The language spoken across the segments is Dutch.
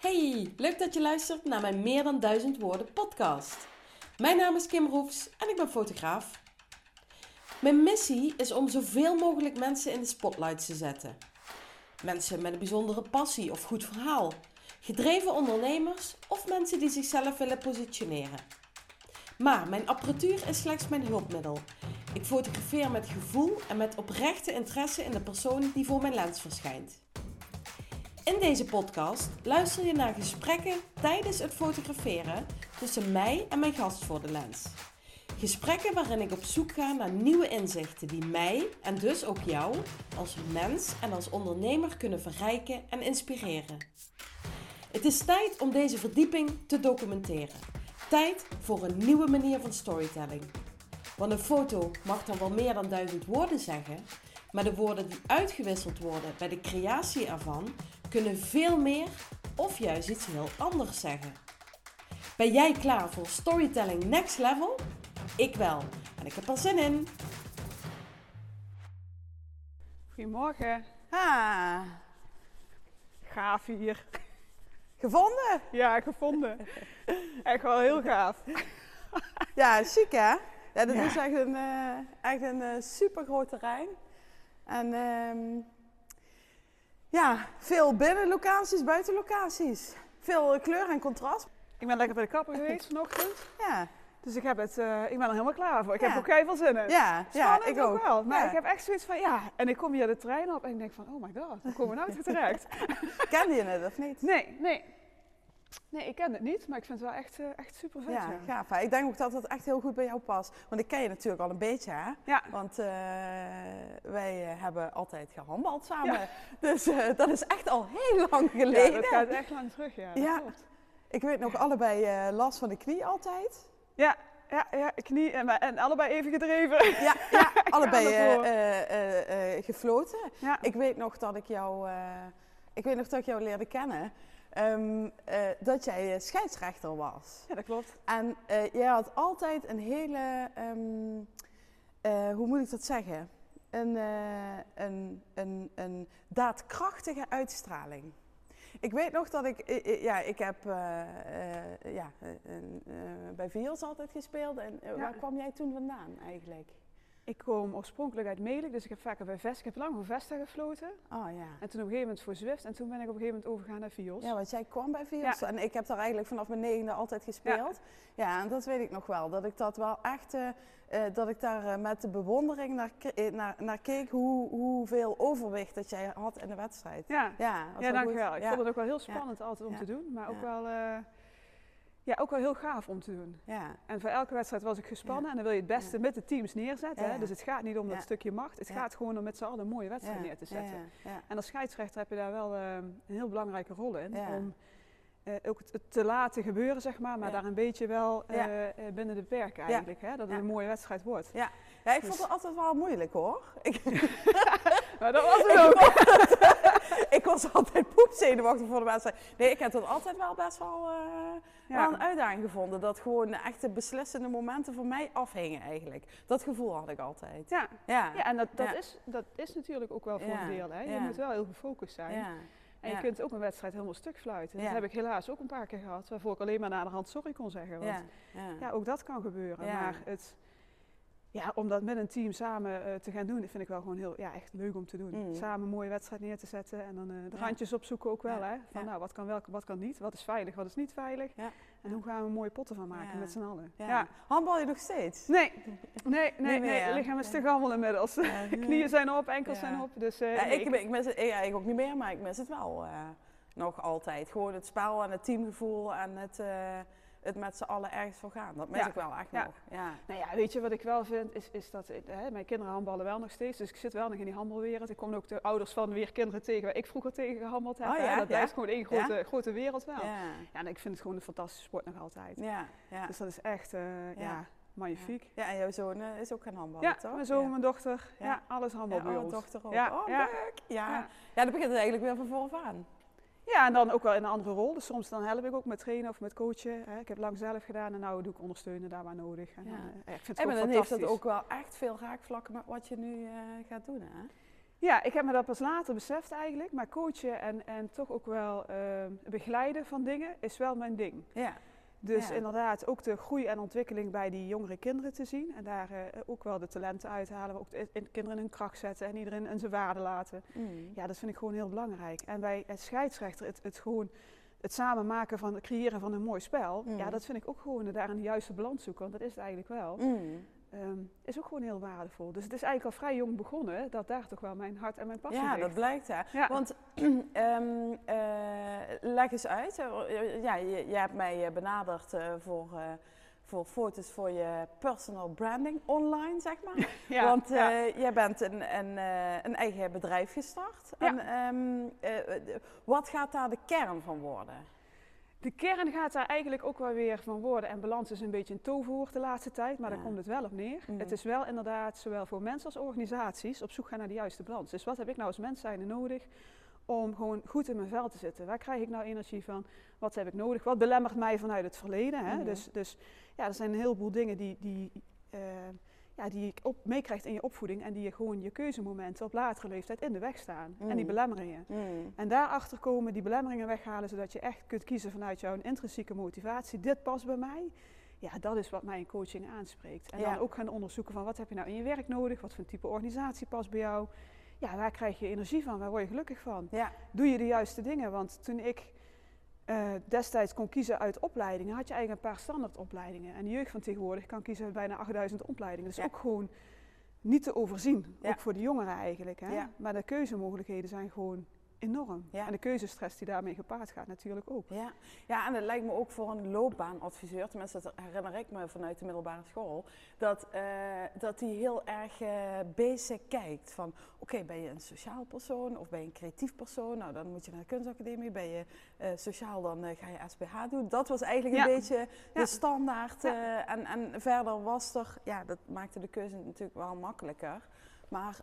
Hey, leuk dat je luistert naar mijn Meer dan Duizend Woorden podcast. Mijn naam is Kim Roefs en ik ben fotograaf. Mijn missie is om zoveel mogelijk mensen in de spotlight te zetten. Mensen met een bijzondere passie of goed verhaal. Gedreven ondernemers of mensen die zichzelf willen positioneren. Maar mijn apparatuur is slechts mijn hulpmiddel. Ik fotografeer met gevoel en met oprechte interesse in de persoon die voor mijn lens verschijnt. In deze podcast luister je naar gesprekken tijdens het fotograferen tussen mij en mijn gast voor de lens. Gesprekken waarin ik op zoek ga naar nieuwe inzichten die mij en dus ook jou als mens en als ondernemer kunnen verrijken en inspireren. Het is tijd om deze verdieping te documenteren. Tijd voor een nieuwe manier van storytelling. Want een foto mag dan wel meer dan duizend woorden zeggen, maar de woorden die uitgewisseld worden bij de creatie ervan kunnen veel meer of juist iets heel anders zeggen. Ben jij klaar voor storytelling next level? Ik wel. En ik heb er zin in. Goedemorgen. Ah, Gaaf hier. gevonden? Ja, gevonden. Echt wel heel gaaf. Ja, chic hè? Ja, dat Ja. is echt een, eh echt een eh, super groot terrein. En ehm, ja, veel binnenlocaties, buitenlocaties. Veel kleur en contrast. Ik ben lekker bij de kapper geweest vanochtend. Ja, Dus ik, heb het, eh, ik ben er helemaal klaar voor. Ik Ja. heb ook veel zin in. ja, ja Spannend ik ook. wel. Maar Ja. ik heb echt zoiets van, ja. En ik kom hier de trein op en ik denk van, oh my god, hoe komen we nou terecht? Kende je het of niet? Nee, nee. Nee, ik ken het niet, maar ik vind het wel echt, eh, echt super vet. Ja, Ja, gaaf. hè? Ik denk ook dat het echt heel goed bij jou past. Want ik ken je natuurlijk al een beetje, hè? ja. Want eh, wij eh, hebben altijd gehandbald samen. Dus eh, dat is echt al heel lang Ja, geleden. dat gaat echt lang terug, ja. Dat Ja. klopt. Ik weet nog allebei last van de knie altijd. Ja, ja, ja, knie en, en allebei even gedreven. Ja, ja allebei gefloten. Ja. Ik weet nog dat ik jou, ik weet nog dat ik jou leerde kennen. Ehm, eh, dat jij scheidsrechter was. ja, dat klopt. En eh, jij had altijd een hele, ehm, eh, hoe moet ik dat zeggen? Een, een, een, een daadkrachtige uitstraling. Ik weet nog dat ik, ja, ik heb ja, bij Viels altijd gespeeld. En Ja. waar kwam jij toen vandaan eigenlijk? Ik kom oorspronkelijk uit Melijk, dus ik heb vaker bij Vest, ik heb lang voor Vesta gefloten. Oh ja. En toen op een gegeven moment voor Zwift en toen ben ik op een gegeven moment overgegaan naar Vios. Ja, want jij kwam bij Viels en ik heb daar eigenlijk vanaf mijn negende altijd gespeeld. Ja, en dat weet ik nog wel. Dat ik dat wel echt, eh, eh, dat ik daar eh, met de bewondering naar, naar, naar keek hoe, hoeveel overwicht dat jij had in de wedstrijd. ja. Ja, Ja, wel dankjewel. Ik ja. vond het ook wel heel spannend altijd om Ja. te doen, maar ook, Ja. wel, ja, ook wel heel gaaf om te doen. Ja, En voor elke wedstrijd was ik gespannen Ja. en dan wil je het beste Ja. met de teams neerzetten. Hè? Dus het gaat niet om dat stukje macht, het gaat gewoon om met z'n allen een mooie wedstrijd neer te zetten. Ja, ja, En als scheidsrechter heb je daar wel eh, een heel belangrijke rol in. Om eh, ook het, te laten gebeuren, zeg maar, maar daar een beetje wel eh, eh, binnen de perken eigenlijk. Hè? Dat het een mooie wedstrijd wordt. ja. Ja, ik vond Dus- het altijd wel moeilijk hoor. Ik, Maar dat was het ook. ik was altijd poepzenuwachtig voor de wedstrijd. Nee, ik heb dat altijd wel best wel, Ja. wel een uitdaging gevonden. Dat gewoon de echte beslissende momenten voor mij afhingen eigenlijk. Dat gevoel had ik altijd. Ja. Ja, Ja, en dat, dat, Ja. Is, dat is natuurlijk ook wel voor een deel. Hè? Je moet wel heel gefocust zijn. ja. En je kunt ook een wedstrijd helemaal stuk fluiten. Dat heb ik helaas ook een paar keer gehad. Waarvoor ik alleen maar naar de hand sorry kon zeggen. Want Ja, ook dat kan gebeuren. Maar het, ja, om dat met een team samen eh, te gaan doen, dat vind ik wel gewoon heel ja, echt leuk om te doen. Mm. Samen een mooie wedstrijd neer te zetten. En dan eh, de Ja. randjes opzoeken ook wel. Ja. Hè? Van Ja. nou, wat kan wel, wat kan niet? Wat is veilig, wat is niet veilig? En hoe gaan we mooie potten van maken met z'n allen? Ja. Handbal je nog steeds? Nee, nee, nee, nee. lichaam is te gammel inmiddels. Knieën zijn op, enkels zijn op. Dus, Ja, nee, ik, ik mis het ja, ik ook niet meer, maar ik mis het wel nog altijd. Gewoon het spel en het teamgevoel en het, het met z'n allen ergens voor gaan. Dat mis Ja. ik wel echt Ja. nog. Ja. Nou ja, weet je wat ik wel vind, is, is dat eh, hè, mijn kinderen handballen wel nog steeds. Dus ik zit wel nog in die handbalwereld. Ik kom ook de ouders van weer kinderen tegen waar ik vroeger tegen gehandeld heb. Oh ja, dat blijft gewoon één grote, grote wereld wel. Ja. Ja. en ik vind het gewoon een fantastische sport nog altijd. Ja. Ja. Dus dat is echt, eh, ja. Magnifiek. ja, en jouw zoon eh, is ook gaan handballen, Ja, toch? mijn zoon, Ja. mijn dochter, ja, alles handbal Ja, oh, ons. dochter ook. Ja, oh, ja. leuk. Ja. Ja. Ja. dan begint het eigenlijk weer van vooraf aan. Ja, en dan ook wel in een andere rol. Dus soms dan help ik ook met trainen of met coachen. Hè. Ik heb lang zelf gedaan en nu doe ik ondersteunen daar waar nodig. En Ja. dan, eh, ja, ik vind het En dan heeft dat ook wel echt veel raakvlakken met wat je nu eh, gaat doen, hè? Ja, ik heb me dat pas later beseft eigenlijk. Maar coachen en, en toch ook wel uh, begeleiden van dingen is wel mijn ding. Ja. Dus Ja. inderdaad ook de groei en ontwikkeling bij die jongere kinderen te zien. En daar eh, ook wel de talenten uithalen. Maar ook de, in- kinderen in hun kracht zetten en iedereen in zijn waarde laten. Mm. Ja, dat vind ik gewoon heel belangrijk. En bij het scheidsrechter, het, het gewoon het samen maken van het creëren van een mooi spel. Mm. Ja, dat vind ik ook gewoon daar een juiste balans zoeken. Want dat is het eigenlijk wel. Mm. Ehm, is ook gewoon heel waardevol. Dus het is eigenlijk al vrij jong begonnen dat daar toch wel mijn hart en mijn passie Ja, ligt. dat blijkt hè. Ja. Want ehm, eh, leg eens uit. Eh, Ja, je, je hebt mij eh, benaderd voor, voor foto's voor je personal branding online, zeg maar. Ja, Want ja. jij bent een, een, een eigen bedrijf gestart. Ja. En, ehm, eh, eh, wat gaat daar de kern van worden? De kern gaat daar eigenlijk ook wel weer van worden. En balans is een beetje een toverwoord de laatste tijd, maar Ja. daar komt het wel op neer. Mhm. Het is wel inderdaad, zowel voor mensen als organisaties, op zoek gaan naar de juiste balans. Dus wat heb ik nou als mens zijnde nodig om gewoon goed in mijn vel te zitten? Waar krijg ik nou energie van? Wat heb ik nodig? Wat belemmert mij vanuit het verleden? Hè? Mhm. dus, dus ja, er zijn een heleboel dingen die, die, eh, ja, die je op, meekrijgt in je opvoeding en die je gewoon je keuzemomenten op latere leeftijd in de weg staan. En die Mhm. belemmeringen. Mm. En daarachter komen, die belemmeringen weghalen, zodat je echt kunt kiezen vanuit jouw intrinsieke motivatie. Dit past bij mij. Ja, dat is wat mij in coaching aanspreekt. En Ja. dan ook gaan onderzoeken van wat heb je nou in je werk nodig, wat voor type organisatie past bij jou. Ja, waar krijg je energie van, waar word je gelukkig van? Ja, Doe je de juiste dingen? Want toen ik eh, destijds kon kiezen uit opleidingen, had je eigenlijk een paar standaardopleidingen. En de jeugd van tegenwoordig kan kiezen uit bijna 8000 opleidingen. Dus Ja. ook gewoon niet te overzien. Ja. Ook voor de jongeren eigenlijk. Hè? Ja. Maar de keuzemogelijkheden zijn gewoon enorm. Ja. En de keuzestress die daarmee gepaard gaat natuurlijk ook. ja. ja, en het lijkt me ook voor een loopbaanadviseur, tenminste dat herinner ik me vanuit de middelbare school, dat, eh, dat die heel erg eh, basic kijkt van oké, ben je een sociaal persoon of ben je een creatief persoon? Nou, dan moet je naar de kunstacademie. Ben je eh, sociaal, dan ga je SBH doen. Dat was eigenlijk een Ja. beetje de standaard. En, en verder was er, ja, dat maakte de keuze natuurlijk wel makkelijker. Maar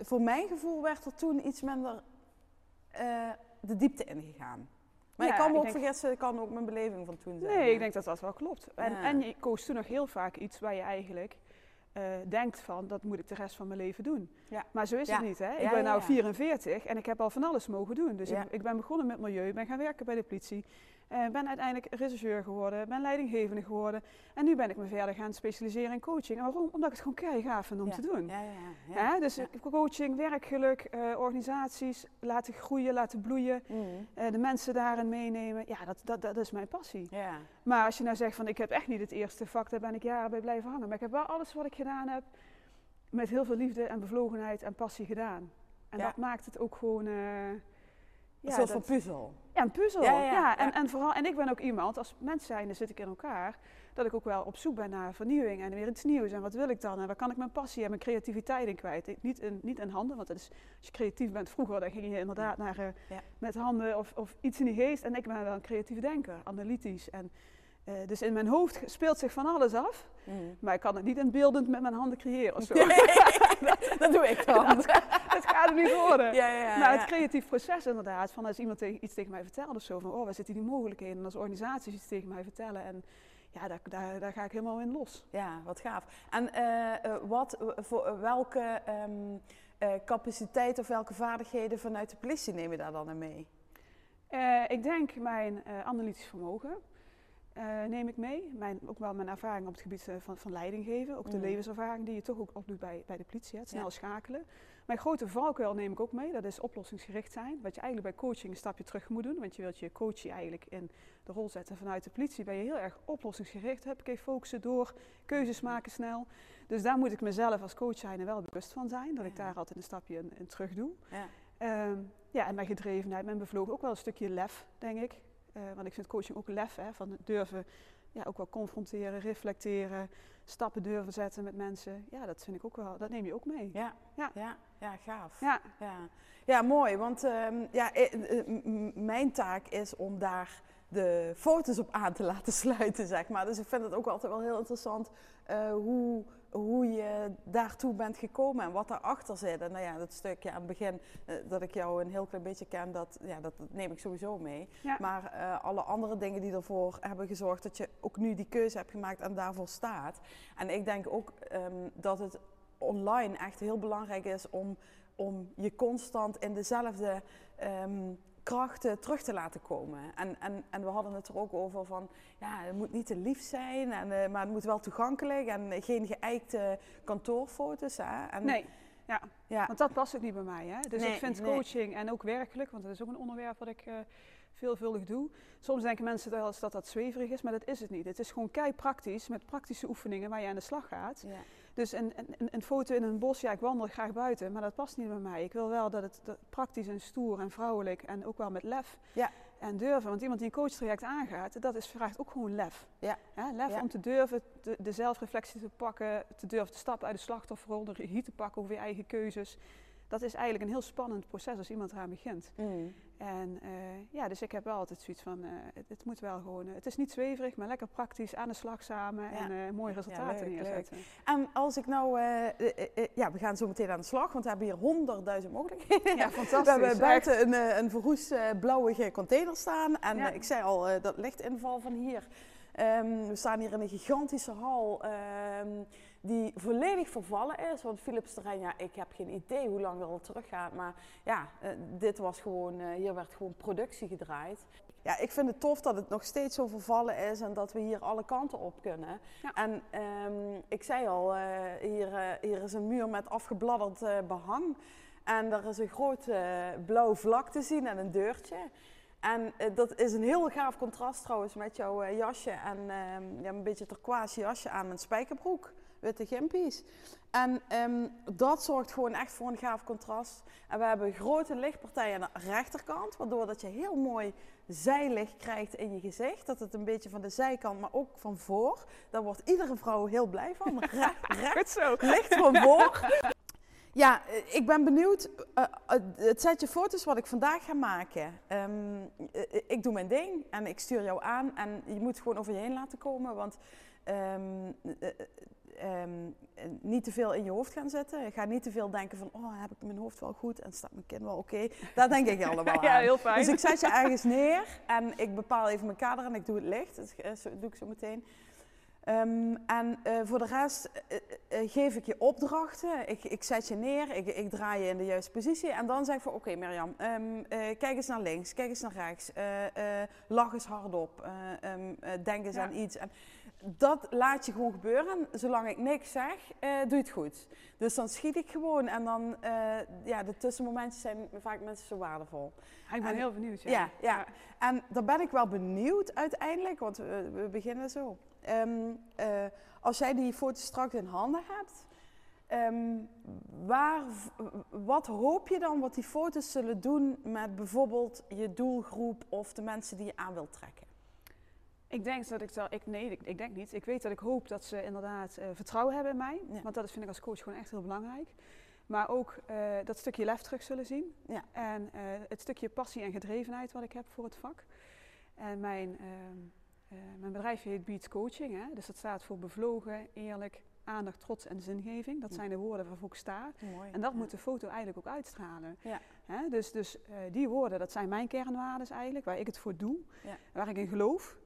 voor mijn gevoel werd er toen iets minder eh, de diepte ingegaan. Maar Ja, ik kan me ik ook denk- vergissen, het kan ook mijn beleving van toen zijn. Nee, ik denk dat dat wel klopt. En, Ja. en je koos toen nog heel vaak iets waar je eigenlijk eh, denkt van, dat moet ik de rest van mijn leven doen. Ja. Maar zo is het niet. Hè? Ik ben ja. 44 en ik heb al van alles mogen doen. Dus ik, ik ben begonnen met milieu, ben gaan werken bij de politie. Eh, ben uiteindelijk regisseur geworden, ben leidinggevende geworden. En nu ben ik me verder gaan specialiseren in coaching. En waarom? Omdat ik het gewoon keihard gaaf vind om Ja. te doen. Ja, ja? Dus coaching, werkgeluk, eh, organisaties laten groeien, laten bloeien. Mm. eh, de mensen daarin meenemen. Ja, dat, dat, dat is mijn passie. ja. Maar als je nou zegt van ik heb echt niet het eerste vak, daar ben ik jaren bij blijven hangen. Maar ik heb wel alles wat ik gedaan heb met heel veel liefde en bevlogenheid en passie gedaan. En dat maakt het ook gewoon... eh, Een ja, soort dat- van puzzel. ja, een puzzel. Ja, Ja, ja, ja. En, en, vooral, en ik ben ook iemand, als mens zijnde zit ik in elkaar, dat ik ook wel op zoek ben naar vernieuwing en weer iets nieuws. En wat wil ik dan? En waar kan ik mijn passie en mijn creativiteit in kwijt? Niet in, niet in handen, want dat is, als je creatief bent vroeger, dan ging je inderdaad naar eh, Ja. met handen of, of iets in die geest. En ik ben wel een creatief denker, analytisch. En, eh, dus in mijn hoofd speelt zich van alles af, Mm. maar ik kan het niet in beeldend met mijn handen creëren of zo. dat doe ik dan. dat, dat gaat er niet worden. Ja, ja, ja. Maar het creatief proces inderdaad, van als iemand tegen, iets tegen mij vertelt of zo, van oh, waar zitten die mogelijkheden? En als organisaties iets tegen mij vertellen en ja, daar, daar, daar ga ik helemaal in los. Ja, wat gaaf. En eh, eh, wat, voor eh, welke eh, capaciteit of welke vaardigheden vanuit de politie neem je daar dan mee? Ik denk mijn analytisch vermogen eh, neem ik mee. Mijn, ook wel mijn ervaring op het gebied eh, van, van leiding geven. Ook de Mhm. levenservaring die je toch ook opdoet bij, bij de politie, hè, het snel Ja. schakelen. Mijn grote valkuil neem ik ook mee, dat is oplossingsgericht zijn. Wat je eigenlijk bij coaching een stapje terug moet doen, want je wilt je coachie eigenlijk in de rol zetten vanuit de politie. Ben je heel erg oplossingsgericht, heb ik focussen door, keuzes maken snel. Dus daar moet ik mezelf als coach zijn en wel bewust van zijn, dat ik daar altijd een stapje in, in terug doe. Ja. Ehm, ja, en mijn gedrevenheid, mijn bevlogen, ook wel een stukje lef, denk ik. Eh, want ik vind coaching ook lef, hè, van durven ja, ook wel confronteren, reflecteren, stappen durven zetten met mensen. Ja, dat vind ik ook wel, dat neem je ook mee. Ja, Ja. ja, ja, gaaf. Ja, Ja, ja mooi. Want ehm, ja, eh, eh, mijn taak is om daar de foto's op aan te laten sluiten, zeg maar. Dus ik vind het ook altijd wel heel interessant eh, hoe, hoe je daartoe bent gekomen en wat daarachter zit. En nou ja, dat stukje aan het begin eh, dat ik jou een heel klein beetje ken, dat, ja, dat, dat neem ik sowieso mee. Ja. Maar eh, alle andere dingen die ervoor hebben gezorgd dat je ook nu die keuze hebt gemaakt en daarvoor staat. En ik denk ook ehm, dat het online echt heel belangrijk is om om je constant in dezelfde ehm, krachten terug te laten komen. En, en, en we hadden het er ook over van, ja, het moet niet te lief zijn, en, eh, maar het moet wel toegankelijk en geen geëikte kantoorfoto's. Hè? En, nee. Ja. ja. want dat past ook niet bij mij. Hè? Dus Nee, ik vind nee. coaching en ook werkelijk, want dat is ook een onderwerp wat ik eh, veelvuldig doe. Soms denken mensen wel eens dat dat zweverig is, maar dat is het niet. Het is gewoon kei praktisch, met praktische oefeningen waar je aan de slag gaat. Ja. Dus een, een, een- foto in een bos, ja, ik wandel graag buiten, maar dat past niet bij mij. Ik wil wel dat het dat praktisch en stoer en vrouwelijk en ook wel met lef Ja. en durven. Want iemand die een coachtraject aangaat, dat is, vraagt ook gewoon lef. Ja. Hè, lef Ja. om te durven de, de zelfreflectie te pakken, te durven te stappen uit de slachtofferrol, de regie te pakken over je eigen keuzes. Dat is eigenlijk een heel spannend proces als iemand eraan begint. Mm. En eh, ja, dus ik heb wel altijd zoiets van, eh, het, het moet wel gewoon, eh, het is niet zweverig, maar lekker praktisch, aan de slag samen Ja. en mooie resultaten leuk, leuk. neerzetten. En als ik nou, ja, we gaan zo meteen aan de slag, want we hebben hier honderdduizend mogelijkheden. Ja, We fantastisch. hebben echt. buiten een, een verroest blauwige container staan. En Ja. ik zei al, dat lichtinval van hier. Ehm, we staan hier in een gigantische hal ehm, die volledig vervallen is. Want Philips terrein, ja, ik heb geen idee hoe lang dat al teruggaat. Maar ja, eh, dit was gewoon, eh, hier werd gewoon productie gedraaid. Ja, ik vind het tof dat het nog steeds zo vervallen is en dat we hier alle kanten op kunnen. Ja. En ehm, ik zei al, eh, hier, hier is een muur met afgebladderd eh, behang. En er is een groot blauw vlak te zien en een deurtje. En dat is een heel gaaf contrast trouwens met jouw jasje en ehm, ja, een beetje turquoise jasje aan met spijkerbroek, witte gimpies. En ehm, dat zorgt gewoon echt voor een gaaf contrast. En we hebben grote lichtpartijen aan de rechterkant, waardoor dat je heel mooi zijlicht krijgt in je gezicht. Dat het een beetje van de zijkant, maar ook van voor. Daar wordt iedere vrouw heel blij van. Re- recht Goed zo. licht van voor. Ja, eh, ik ben benieuwd. eh, eh, het setje foto's wat ik vandaag ga maken. Ehm, eh, eh, ik doe mijn ding en ik stuur jou aan. En je moet gewoon over je heen laten komen. Want ehm, eh, eh, ehm, eh, niet te veel in je hoofd gaan zitten. Ga niet te veel denken van, oh, heb ik mijn hoofd wel goed en staat mijn kin wel oké? Daar denk ik allemaal aan. Ja, heel fijn. Dus ik zet je ergens neer en ik bepaal even mijn kader en ik doe het licht. Dat eh, zo- doe ik zo meteen. Ehm, en eh, voor de rest eh, eh, geef ik je opdrachten. Ik, ik zet je neer, ik, ik draai je in de juiste positie. En dan zeg ik van, oké Mirjam, ehm, eh, kijk eens naar links, kijk eens naar rechts. eh, eh, lach eens hardop, eh, eh, denk eens Ja. aan iets. En dat laat je gewoon gebeuren. Zolang ik niks zeg, eh, doe je het goed. Dus dan schiet ik gewoon. En dan, eh, ja, de tussenmomentjes zijn vaak mensen zo waardevol. Ik ben En- heel benieuwd. Ja. Ja, ja. En daar ben ik wel benieuwd uiteindelijk, want we, we beginnen zo. Ehm, eh, als jij die foto's straks in handen hebt, ehm, waar, wat hoop je dan wat die foto's zullen doen met bijvoorbeeld je doelgroep of de mensen die je aan wilt trekken? Ik denk dat ik dat, ik, nee, ik, ik denk niet. Ik weet dat ik hoop dat ze inderdaad eh, vertrouwen hebben in mij. Ja. Want dat vind ik als coach gewoon echt heel belangrijk. Maar ook eh, dat stukje lef terug zullen zien. Ja. En eh, het stukje passie en gedrevenheid wat ik heb voor het vak. En mijn, ehm, eh, mijn bedrijf heet Beats Coaching. Hè? Dus dat staat voor bevlogen, eerlijk, aandacht, trots en zingeving. Dat zijn de woorden waarvoor ik sta. Mooi. En dat Ja. moet de foto eigenlijk ook uitstralen. Ja. Hè? Dus, dus die woorden, dat zijn mijn kernwaarden eigenlijk, waar ik het voor doe, Ja. waar ik in geloof.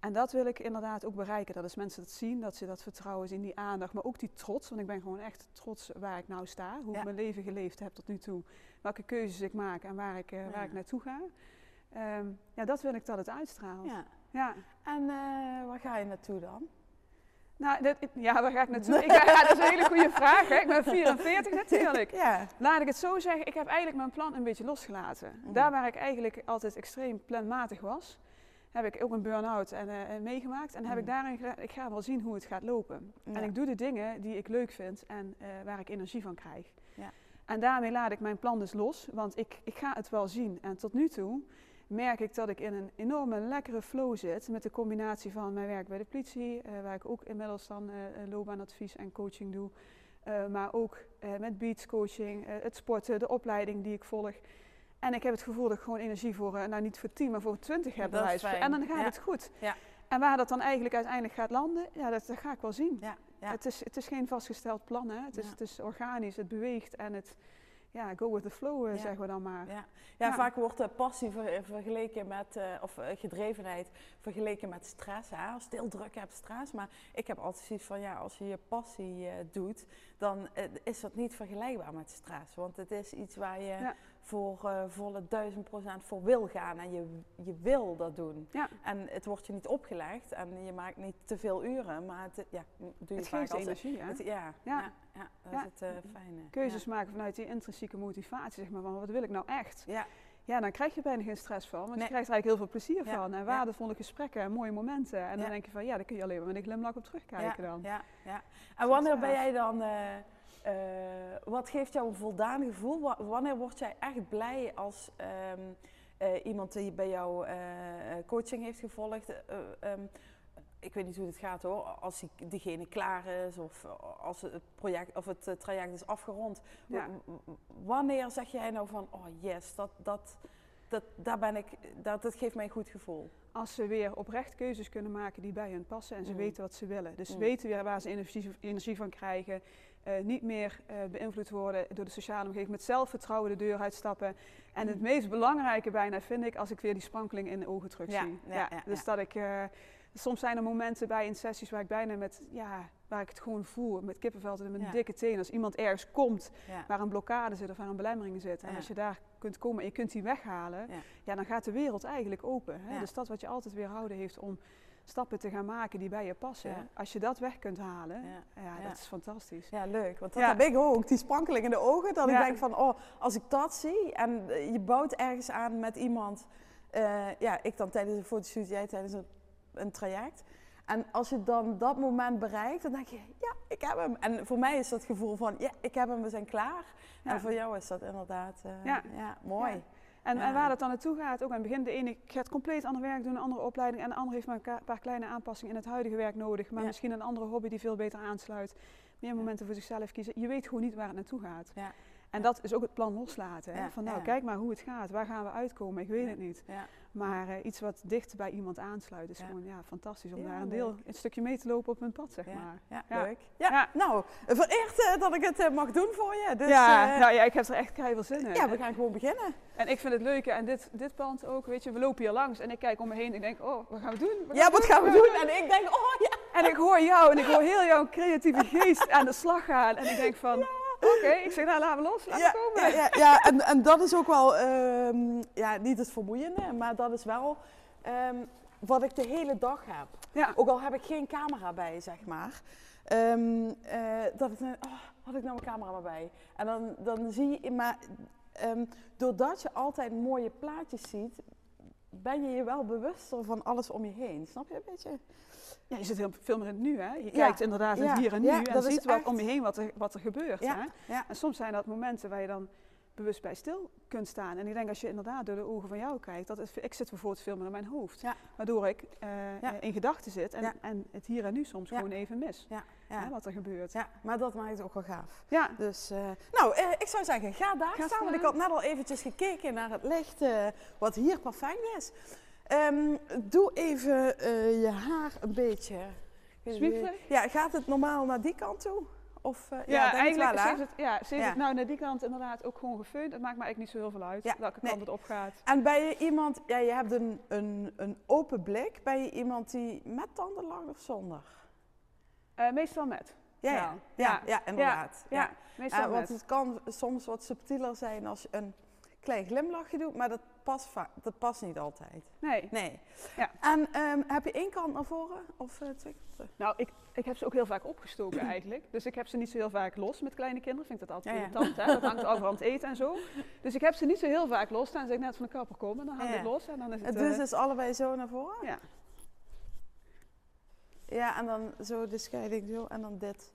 En dat wil ik inderdaad ook bereiken. Dat is mensen dat zien, dat ze dat vertrouwen zien, die aandacht, maar ook die trots. Want ik ben gewoon echt trots waar ik nou sta, hoe Ja. ik mijn leven geleefd heb tot nu toe. Welke keuzes ik maak en waar ik, eh, waar Ja. ik naartoe ga. Ehm, ja, dat wil ik dat het uitstraalt. Ja. Ja. En eh, waar ga je naartoe dan? Nou, dat, ja, waar ga ik naartoe? Ik, ja, dat is een hele goede vraag. Hè? Ik ben 44 natuurlijk. Ja. Laat ik het zo zeggen, ik heb eigenlijk mijn plan een beetje losgelaten. Mhm. Daar waar ik eigenlijk altijd extreem planmatig was, heb ik ook een burn-out en, eh, meegemaakt. En heb ik Mhm. daarin, ik ga wel zien hoe het gaat lopen. Ja. En ik doe de dingen die ik leuk vind en eh, waar ik energie van krijg. Ja. En daarmee laat ik mijn plan dus los, want ik, ik ga het wel zien. En tot nu toe merk ik dat ik in een enorme lekkere flow zit met de combinatie van mijn werk bij de politie, eh, waar ik ook inmiddels dan loopbaanadvies en coaching doe. Maar ook met beats coaching, eh, het sporten, de opleiding die ik volg. En ik heb het gevoel dat ik gewoon energie voor, eh, nou niet voor 10, maar voor 20 heb. Bij wijze. En dan gaat Ja. het goed. Ja. En waar dat dan eigenlijk uiteindelijk gaat landen, ja, dat, dat ga ik wel zien. Ja. Het, is, het is geen vastgesteld plan, hè. Het, is, het is organisch, het beweegt en het, ja, go with the flow, eh, Ja. zeggen we dan maar. Ja. Ja, Ja. vaak wordt de passie ver- vergeleken met, of gedrevenheid vergeleken met stress. Hè? Als je druk hebt, stress. Maar ik heb altijd zoiets van, ja, als je je passie doet, dan is dat niet vergelijkbaar met stress. Want het is iets waar je Ja. Voor eh, volle duizend procent voor wil gaan. En je, je wil dat doen. Ja. En het wordt je niet opgelegd en je maakt niet te veel uren. Maar het, ja, doe je Het vaak als energie, hè? het- ja, ja. Ja. Ja, dat Ja. is het eh, fijne. Keuzes maken vanuit die intrinsieke motivatie, zeg maar, van wat wil ik nou echt? Ja. Ja, dan krijg je bijna geen stress van, want Nee. je krijgt er eigenlijk heel veel plezier van. En waardevolle gesprekken en mooie momenten. En dan denk je van, ja, daar kun je alleen maar met een glimlach op terugkijken dan. Ja, ja. En wanneer ben jij dan, eh, eh, wat geeft jou een voldaan gevoel? Wa- Wanneer word jij echt blij als ehm, eh, iemand die bij jou eh, coaching heeft gevolgd? eh, ehm, ik weet niet hoe het gaat hoor, als die- diegene klaar is of als het project of het traject is afgerond. Ja. Wanneer zeg jij nou van, oh yes, dat, dat, dat, daar ben ik, dat, dat geeft mij een goed gevoel. Als ze weer oprecht keuzes kunnen maken die bij hun passen en ze Mm. weten wat ze willen. Dus ze Mm. weten weer waar ze energie, energie van krijgen. Eh, niet meer eh, beïnvloed worden door de sociale omgeving. Met zelfvertrouwen de deur uitstappen. En het Mm. meest belangrijke bijna vind ik als ik weer die sprankeling in de ogen terug zie. ja, ja, dus dat ik... eh, soms zijn er momenten bij in sessies waar ik bijna met... Ja, waar ik het gewoon voel. Met kippenvel en met Ja. dikke tenen. Als iemand ergens komt waar een blokkade zit of waar een belemmering zit. En als je daar kunt komen en je kunt die weghalen, Ja. dan gaat de wereld eigenlijk open. Hè? Dus dat wat je altijd weerhouden heeft om stappen te gaan maken die bij je passen. Ja. Als je dat weg kunt halen, Ja. dat is fantastisch. Ja, leuk. Want dat heb ik ook, die sprankeling in de ogen. Dat ik denk van, oh, als ik dat zie en eh, je bouwt ergens aan met iemand. eh, ja, ik dan tijdens een fotoshoot, jij tijdens een, een traject. En als je dan dat moment bereikt, dan denk je, ja, ik heb hem. En voor mij is dat gevoel van, ja, ik heb hem, we zijn klaar. Ja. En voor jou is dat inderdaad, eh, Ja. ja. mooi. Ja. En, Ja. en waar dat dan naartoe gaat, ook aan het begin, de ene gaat compleet ander werk doen, een andere opleiding. En de andere heeft maar een paar kleine aanpassingen in het huidige werk nodig. Maar Ja. misschien een andere hobby die veel beter aansluit. Meer momenten voor zichzelf kiezen. Je weet gewoon niet waar het naartoe gaat. Ja. En dat is ook het plan loslaten. Hè? Van nou, kijk maar hoe het gaat. Waar gaan we uitkomen? Ik weet het niet. Maar eh, iets wat dicht bij iemand aansluit is gewoon ja, fantastisch om daar een deel, een stukje mee te lopen op hun pad, zeg Ja. maar. Ja, leuk. Ja, nou, vereerd eh, dat ik het eh, mag doen voor je. Dus, ja, nou ja, ik heb er echt keihard zin in. ja, we gaan gewoon beginnen. En ik vind het leuke, en dit, dit pand ook, weet je, we lopen hier langs en ik kijk om me heen en ik denk, oh, wat gaan we doen? Ja, wat gaan we doen? En ik denk, oh ja. En ik hoor jou en ik hoor heel jouw creatieve geest aan de slag gaan. En ik denk van, oké, ik zeg, nou, laten we los, laten Ja, komen. ja, ja, ja, en, en dat is ook wel, ehm, ja, niet het vermoeiende, maar dat is wel ehm, wat ik de hele dag heb. Ja. Ook al heb ik geen camera bij, zeg maar. Ehm, eh, dat ik oh, had ik nou mijn camera maar bij? En dan, dan zie je, maar doordat je altijd mooie plaatjes ziet, ben je je wel bewuster van alles om je heen. Snap je een beetje? Ja, je zit heel veel meer in het nu, hè. Je Ja. kijkt inderdaad het hier en nu en ziet wat echt- om je heen wat er, wat er gebeurt, hè. En soms zijn dat momenten waar je dan bewust bij stil kunt staan. En ik denk als je inderdaad door de ogen van jou kijkt, dat het, ik zit bijvoorbeeld veel meer in mijn hoofd. Ja. Waardoor ik eh, Ja. in gedachten zit en, Ja. en het hier en nu soms gewoon even mis. Hè, wat er gebeurt. ja, maar dat maakt het ook wel gaaf. Ja. Dus, eh, nou, eh, ik zou zeggen, ga daar Ga staan. Want ik had net al eventjes gekeken naar het licht, wat hier perfect is. Ehm, doe even eh, je haar een beetje. Ja, gaat het normaal naar die kant toe? Of, eh, Ja, denk het eigenlijk wel, het, ja, Ja. het nou naar die kant inderdaad ook gewoon gefeund. Het maakt me eigenlijk niet zo heel veel uit Ja, welke nee. kant het opgaat. En ben je iemand, ja, je hebt een, een, een open blik. Ben je iemand die met tanden lacht of zonder? Eh, meestal met. Ja, ja, Ja. ja, ja, inderdaad. Ja, Ja. meestal Eh, want met. het kan soms wat subtieler zijn als je een klein glimlachje doet, maar dat past, dat past niet altijd. Nee. Nee. Ja. En ehm, heb je één kant naar voren of eh, twee kanten? Nou, ik, ik heb ze ook heel vaak opgestoken eigenlijk. Dus ik heb ze niet zo heel vaak los met kleine kinderen. Vind ik dat altijd Ja, ja. irritant, hè? Dat hangt over aan het eten en zo. Dus ik heb ze niet zo heel vaak los. Dan zeg ik net van de kapper komen, dan hangt het los en dan is het... Dus eh, is allebei zo naar voren? ja. Ja, en dan zo de scheiding zo en dan dit.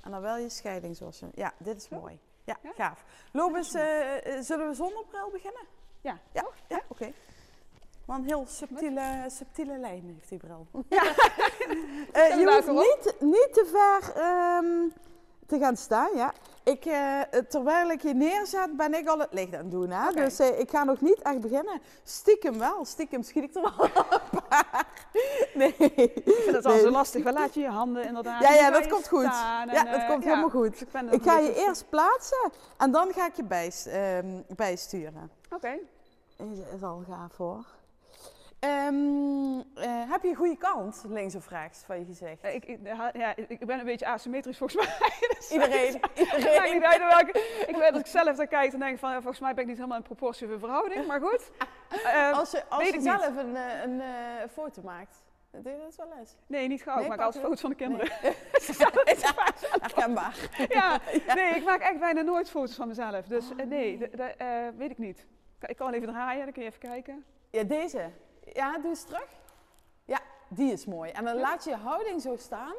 En dan wel je scheiding zoals je... Ja, dit is mooi. Ja, Ja? gaaf. Loop eens, eh, eh, zullen we zonder bril beginnen? Ja, Ja, toch? ja oké. Want een heel subtiele, subtiele lijn heeft die bril. Ja. Eh, je hoeft op. niet, niet te ver ehm, te gaan staan, ja. Ik, eh, terwijl ik je neerzet, ben ik al het licht aan het doen. Hè? Dus ik ga nog niet echt beginnen. Stiekem wel, stiekem schiet ik er wel een nee. Ik vind het al Nee. zo lastig. Waar laat je je handen inderdaad? Ja, ja, dat komt goed. Ja, dat eh, komt ja, helemaal goed. dus ik ga je eerst plaatsen en dan ga ik je ehm, bijsturen. Oké. Is, is al gaaf hoor. Ehm, eh, heb je een goede kant, links of rechts, van je gezicht? Eh, Ik, ik, ja, ik ben een beetje asymmetrisch volgens mij. Dus Iedereen, iedereen. niet uit welke. Ik weet als ik zelf daar kijk, dan denk van, volgens mij ben ik niet helemaal in proportie verhouding. Maar goed. Eh, Als je, als je niet. zelf een, eh, een foto maakt, doe je dat wel eens? nee, niet gauw. Nee, ik maak altijd foto's van de kinderen. Herkenbaar. Ja, nee, ik maak echt bijna nooit foto's van mezelf. Dus nee, d- d- eh, weet ik niet. Ik kan even draaien, dan kun je even kijken. Ja, deze. Ja, doe eens terug. Ja, die is mooi. En dan laat je je houding zo staan.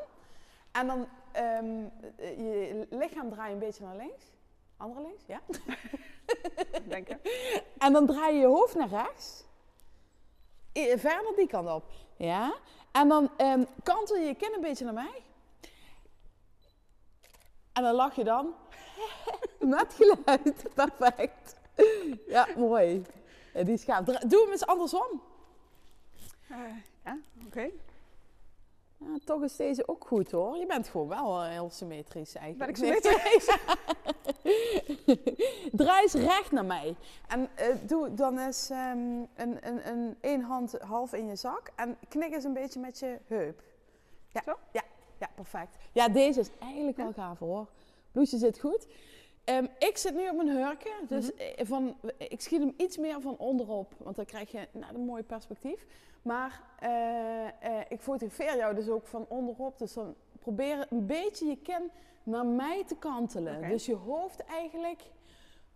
En dan ehm, eh, je lichaam draai je een beetje naar links. Andere links, ja. Denk ik. En dan draai je je hoofd naar rechts. Verder die kant op. Ja. En dan ehm, kantel je je kin een beetje naar mij. En dan lach je dan. Met geluid. Perfect. Ja, mooi. Ja, die is gaaf. Doe hem eens andersom. Eh, ja, oké. Ja, toch is deze ook goed hoor. Je bent gewoon wel eh, heel symmetrisch eigenlijk. Ben ik symmetrisch? Draai eens recht naar mij. En eh, doe dan eens ehm, een, een, een, één hand half in je zak. En knik eens een beetje met je heup. Ja, Zo? ja, ja perfect. Ja, deze is eigenlijk wel gaaf hoor. Bloesje zit goed. Ehm, ik zit nu op mijn hurken, dus eh, van, ik schiet hem iets meer van onderop, want dan krijg je nou, een mooi perspectief. Maar eh, eh, ik fotografeer jou dus ook van onderop, dus dan probeer een beetje je kin naar mij te kantelen. Dus je hoofd eigenlijk,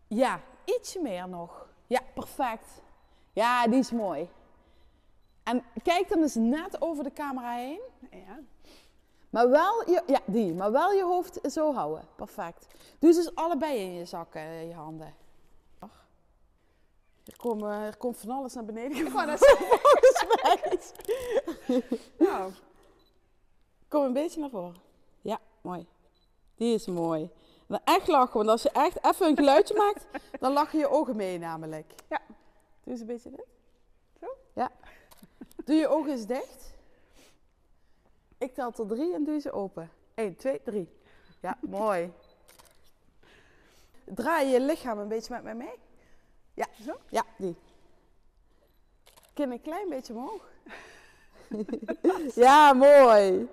ja, ietsje meer nog. Ja, perfect. Ja, die is mooi. En kijk dan eens net over de camera heen. Ja. Maar wel je, ja, die, maar wel je hoofd zo houden. Perfect. Doe ze dus allebei in je zakken, eh, je handen. Ach. Er, komen, er komt van alles naar beneden. Volgens mij. Nou, Kom een beetje naar voren. Ja, mooi. Die is mooi. Dan echt lachen, want als je echt even een geluidje maakt, dan lachen je ogen mee namelijk. Ja. Doe eens een beetje dit. Zo? Ja. Doe je ogen eens dicht. Ik tel tot drie en doe ze open. 1, 2, 3. Ja, mooi. Draai je lichaam een beetje met mij mee. Ja, Zo? Ja, die. Kin een klein beetje omhoog. ja, mooi.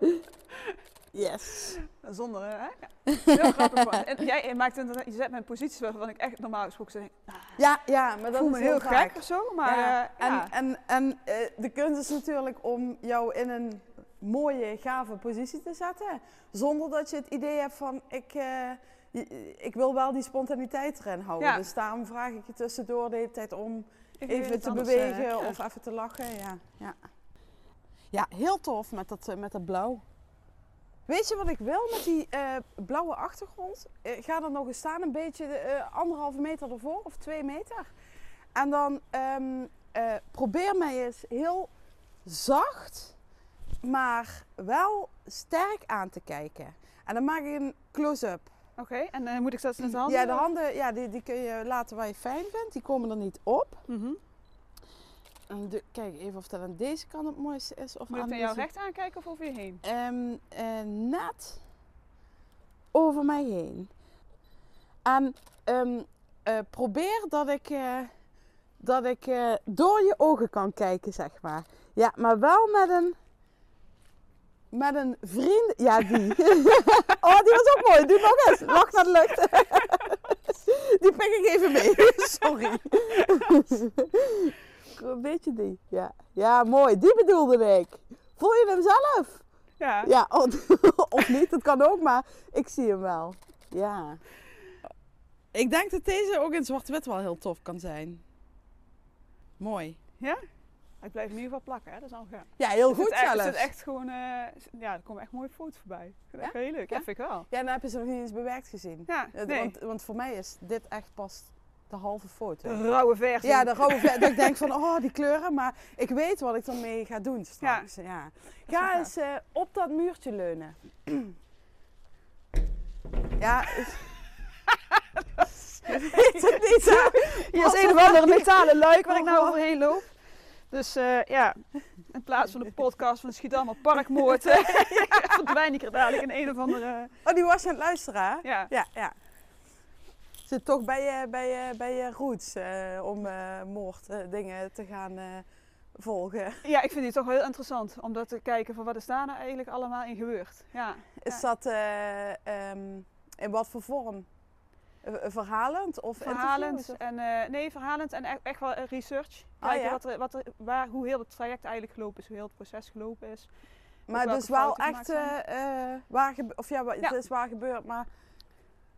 Yes. zonder, hè? Ja. Heel grappig. En jij maakt inderdaad, je zet me in posities waarvan ik echt normaal gesproken zeg, nou, Ja, ja, maar dat voel is me heel vaak. gek of zo. Maar ja. eh, ja. En, en, en eh, de kunst is natuurlijk om jou in een mooie, gave positie te zetten. Zonder dat je het idee hebt van, ik, eh, ik wil wel die spontaniteit erin houden. Ja. Dus daarom vraag ik je tussendoor de hele tijd om Even te bewegen eh, ja. of even te lachen. Ja, ja. ja heel tof met dat, eh, met dat blauw. Weet je wat ik wil met die eh, blauwe achtergrond? Ga er nog eens staan, een beetje eh, anderhalve meter ervoor of twee meter. En dan ehm, eh, probeer mij eens heel zacht, maar wel sterk aan te kijken. En dan maak ik een close-up. Oké, en eh, moet ik dat met de handen? Ja, de handen ja, die, die kun je laten waar je fijn vindt. Die komen er niet op. Mhm. En de- kijk even of dat aan deze kant het mooiste is. Of Moet ik aan naar jou recht aankijken of over je heen? Eh, net over mij heen. En ehm, eh, probeer dat ik, dat ik door je ogen kan kijken, zeg maar. Ja, maar wel met een, met een vriend. Ja, die. oh, die was ook mooi. Doe nog eens. Lach naar de lucht. die pik ik even mee. Sorry. een beetje die. Ja. ja, mooi. Die bedoelde ik. Voel je hem zelf? Ja. Ja, of, of niet, dat kan ook, maar ik zie hem wel. Ja. Ik denk dat deze ook in zwart-wit wel heel tof kan zijn. Mooi. ja? Ik blijf in ieder geval plakken, hè? dat is al gaaf. Ja, heel Het goed zelfs. Het zit echt gewoon, eh, ja, er komen echt mooie foto's voorbij. Het echt heel leuk, Ja? ja, vind ik wel. Ja, dan heb je ze nog niet eens bewerkt gezien. Ja, nee. Want, want voor mij is dit echt pas de halve foto. de rauwe versie. Ja, de rode ver- dat ik denk van, oh, die kleuren. Maar ik weet wat ik ermee ga doen straks. Ja. wel Ga eens eh, op dat muurtje leunen. ja. Weet het niet, hè? Hier is een of andere metalen luik waar ik nou Oh. overheen loop. Dus eh, ja, In plaats van de podcast van Schiedam op Parkmoord. eh, verdwijn ik er dadelijk in een of andere... Oh, die was aan het luisteren, hè? Ja. Ja, ja. Zit toch bij je, bij je, bij je roots eh, om eh moorddingen te gaan eh, volgen. ja, ik vind die toch wel heel interessant. Om dat te kijken van wat is daar nou eigenlijk allemaal in gebeurd. Ja. Is Ja. dat eh, ehm, in wat voor vorm? Eh, verhalend of Verhalend en eh, nee, verhalend en echt, echt wel eh, research. Ah, Kijken ja. wat er, wat er, waar, hoe heel het traject eigenlijk gelopen is, hoe heel het proces gelopen is. Maar dus wel echt eh, eh, waar of ja, Ja. het is waar gebeurd, maar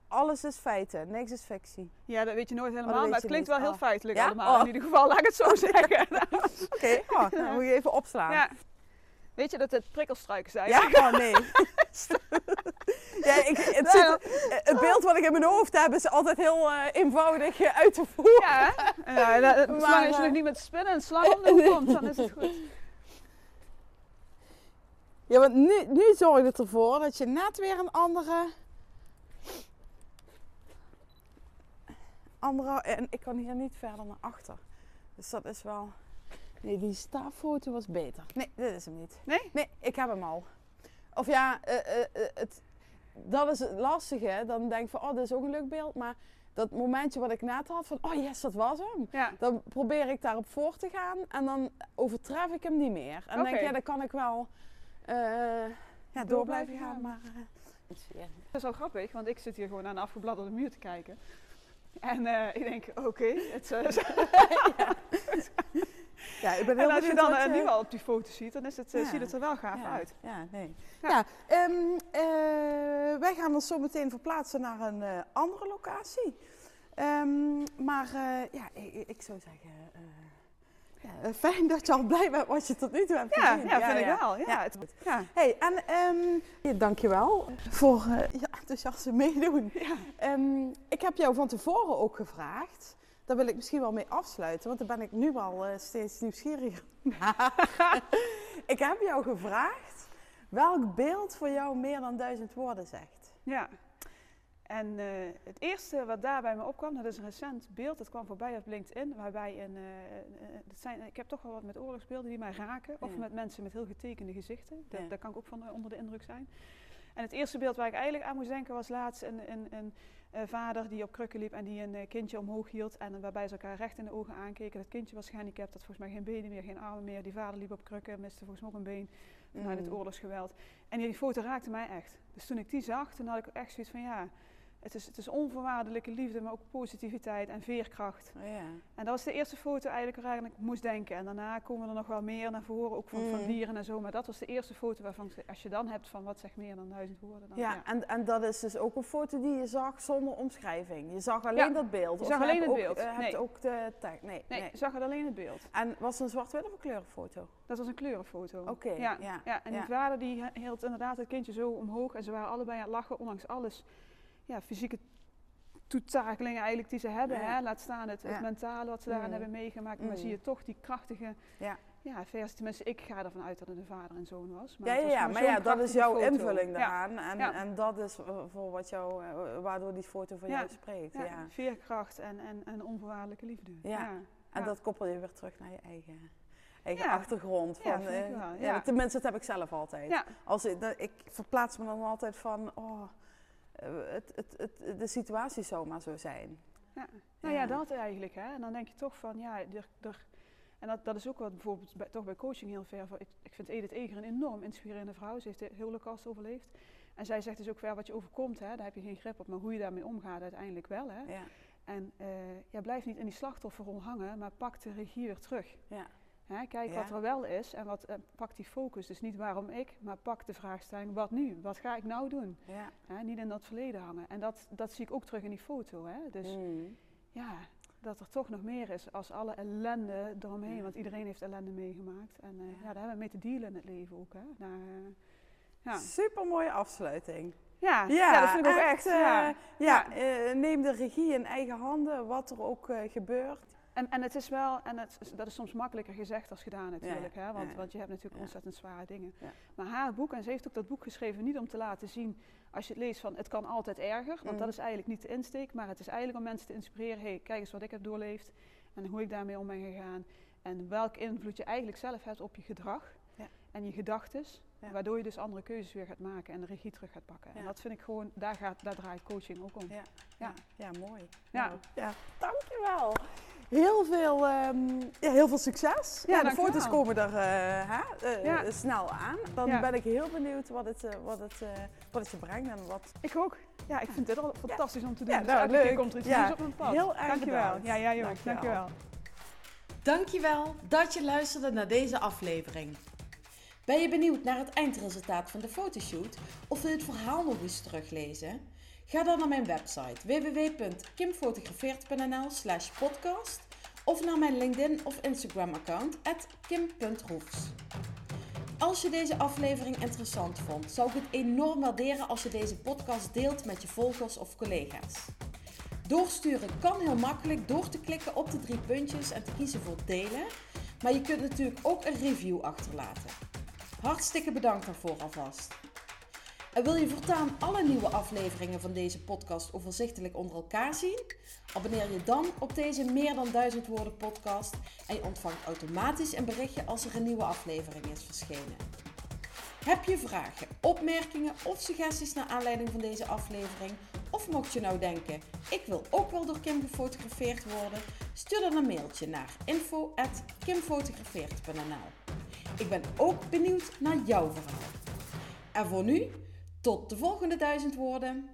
alles is feiten, niks is fictie. Ja, dat weet je nooit helemaal, weet maar het klinkt niet. wel heel Oh. feitelijk Ja? allemaal. Oh. In ieder geval, laat ik het zo zeggen. Oké, oh, dan moet je even opslaan. Weet je dat het prikkelstruiken zijn? Ja? Oh nee. ja, ik, het, Nou, ziet- eh, het beeld wat ik in mijn hoofd heb is altijd heel eh, eenvoudig eh, uit te voeren. Ja, hè? ja dat- Maar, zolang als je eh, nog niet met spinnen en slang om de hoek komt, dan is het goed. Ja, want nu, nu zorgt het ervoor dat je net weer een andere... andere en ik kan hier niet verder naar achter. Dus dat is wel... Nee, die staaffoto was beter. Nee, dit is hem niet. Nee? Nee, ik heb hem al. Of ja, eh, eh, eh, het, dat is het lastige. Dan denk ik van, oh, dit is ook een leuk beeld. Maar dat momentje wat ik net had van, oh yes, dat was hem. Ja. Dan probeer ik daarop voor te gaan en dan overtref ik hem niet meer. En dan denk ik, ja, dan kan ik wel ja, door blijven gaan. Maar. Dat is wel grappig, want ik zit hier gewoon aan de afgebladderde muur te kijken. En ik denk, oké, het eh, ja, ik ben heel En als je dan nu al op die foto ziet, dan is het, eh, Ja. ziet het er wel gaaf ja, uit. Ja, nee. Ja. Ja. ehm, eh, wij gaan ons zo meteen verplaatsen naar een eh, andere locatie. Ehm, maar ja, ik, ik zou zeggen, ja, fijn dat je al blij bent wat je tot nu toe hebt Ja, gezien. ja, vind ik wel. Ja, Ja. het- ja. Hey, en ja, dankjewel voor eh je enthousiaste meedoen. Ja. Ehm, ik heb jou van tevoren ook gevraagd. Daar wil ik misschien wel mee afsluiten, want daar ben ik nu al eh, steeds nieuwsgieriger naar. ik heb jou gevraagd welk beeld voor jou meer dan duizend woorden zegt. Ja. En eh, het eerste wat daar bij me opkwam, dat is een recent beeld. Dat kwam voorbij op LinkedIn, waarbij een, eh, dat zijn, ik heb toch wel wat met oorlogsbeelden die mij raken. Of Ja. met mensen met heel getekende gezichten. Dat, Ja. Daar kan ik ook van onder de indruk zijn. En het eerste beeld waar ik eigenlijk aan moest denken was laatst een, een, een vader die op krukken liep en die een eh, kindje omhoog hield. En waarbij ze elkaar recht in de ogen aankeken. Dat kindje was gehandicapt, had volgens mij geen benen meer, geen armen meer. Die vader liep op krukken, miste volgens mij ook een been Mm. oorlogsgeweld. En die foto raakte mij echt. Dus toen ik die zag, toen had ik echt zoiets van ja, het is, het is onvoorwaardelijke liefde, maar ook positiviteit en veerkracht. Oh, ja. En dat was de eerste foto eigenlijk waaraan ik moest denken. En daarna komen er nog wel meer naar voren, ook van, van Mm. dieren en zo. Maar dat was de eerste foto waarvan, als je dan hebt van wat zegt meer dan duizend woorden. Dan, Ja, En, en dat is dus ook een foto die je zag zonder omschrijving. Je zag alleen Ja, dat beeld. je zag je alleen het ook, beeld. eh, hebt Nee. ook de tekst. Nee, Nee, nee. je zag alleen het beeld. En was het een zwart-wit of een kleurenfoto? Dat was een kleurenfoto. Oké, ja. ja, ja. En ja. die vader die hield inderdaad het kindje zo omhoog en ze waren allebei aan het lachen, ondanks alles. Ja, fysieke toetakelingen eigenlijk die ze hebben. Ja. Hè? Laat staan het, mentale wat ze daaraan hebben meegemaakt. Maar Mm. zie je toch die krachtige Ja. ja, versie. Tenminste, ik ga ervan uit dat het een vader en zoon was. Maar ja, ja, was ja, maar ja, dat is jouw foto. invulling Ja. daaraan. En, Ja. en dat is voor wat jou, eh, waardoor die foto voor Ja. jou spreekt. Ja. Ja, veerkracht en, en, en onvoorwaardelijke liefde. Ja. En dat koppel je weer terug naar je eigen, eigen achtergrond. Ja, Van, eh, ja. ja. tenminste, dat heb ik zelf altijd. Ja. Als ik, dat- ik verplaats me dan altijd van, oh, het, het, het, de situatie zou maar zo zijn. Ja. Nou ja, Ja. dat eigenlijk. Hè. En dan denk je toch van, ja, er, er, en dat, dat is ook wat bijvoorbeeld bij, toch bij coaching heel ver. van- Ik, ik vind Edith Eger een enorm inspirerende vrouw. Ze heeft de holocaust overleefd. En zij zegt dus ook ver wat je overkomt, hè, daar heb je geen grip op. Maar hoe je daarmee omgaat uiteindelijk wel. Hè. Ja. En eh, ja, blijf niet in die slachtofferrol hangen, maar pak de regie weer terug. Ja. Hè, kijk Ja. wat er wel is en wat, eh, pak die focus. Dus niet waarom ik, maar pak de vraagstelling wat nu? Wat ga ik nou doen? Ja. Hè, niet in dat verleden hangen. En dat, dat zie ik ook terug in die foto. Hè. Dus Mm. ja, dat er toch nog meer is als alle ellende eromheen. Ja. Want iedereen heeft ellende meegemaakt. En eh, Ja. daar hebben we mee te dealen in het leven ook. Hè. Daar, eh, ja. Super mooie afsluiting. Ja, ja, dat vind ik ook echt. ja. ja, neem de regie in eigen handen, wat er ook gebeurt. En, en het is wel, en het, dat is soms makkelijker gezegd als gedaan natuurlijk. Hè? Want, ja. want je hebt natuurlijk Ja. ontzettend zware dingen. Maar haar boek, en ze heeft ook dat boek geschreven niet om te laten zien, als je het leest van het kan altijd erger. Want Mm. dat is eigenlijk niet de insteek. Maar het is eigenlijk om mensen te inspireren. hey, kijk eens wat ik heb doorleefd en hoe ik daarmee om ben gegaan. En welke invloed je eigenlijk zelf hebt op je gedrag en je gedachten. Ja. Waardoor je dus andere keuzes weer gaat maken en de regie terug gaat pakken. En dat vind ik gewoon, daar, gaat, daar draait coaching ook om. Ja, Ja. ja. ja mooi. Ja. Nou, ja, dankjewel. Heel veel, ehm, ja, heel veel succes. Ja, Ja, de foto's komen er eh, hè, eh, Ja. snel aan. Dan Ja. ben ik heel benieuwd wat het, eh, wat, het, eh, wat het je brengt en wat... Ik ook. Ja, ik vind dit al fantastisch om te doen. Ja, dus nou, elke leuk. keer komt er iets Ja, nieuws op mijn pad. heel erg Dankjewel. bedankt. Ja, jij ook. Dankjewel. Dankjewel. Dankjewel dat je luisterde naar deze aflevering. Ben je benieuwd naar het eindresultaat van de fotoshoot of wil je het verhaal nog eens teruglezen? Ga dan naar mijn website www.kimfotografeert.nl slash podcast of naar mijn LinkedIn of Instagram account kim.roefs. Als je deze aflevering interessant vond, zou ik het enorm waarderen als je deze podcast deelt met je volgers of collega's. Doorsturen kan heel makkelijk door te klikken op de drie puntjes en te kiezen voor delen. Maar je kunt natuurlijk ook een review achterlaten. Hartstikke bedankt daarvoor alvast. En wil je voortaan alle nieuwe afleveringen van deze podcast overzichtelijk onder elkaar zien? Abonneer je dan op deze meer dan 1000 woorden podcast en je ontvangt automatisch een berichtje als er een nieuwe aflevering is verschenen. Heb je vragen, opmerkingen of suggesties naar aanleiding van deze aflevering? Of mocht je nou denken, ik wil ook wel door Kim gefotografeerd worden? Stuur dan een mailtje naar info.kimfotografeert.nl Ik ben ook benieuwd naar jouw verhaal. En voor nu, tot de volgende duizend woorden.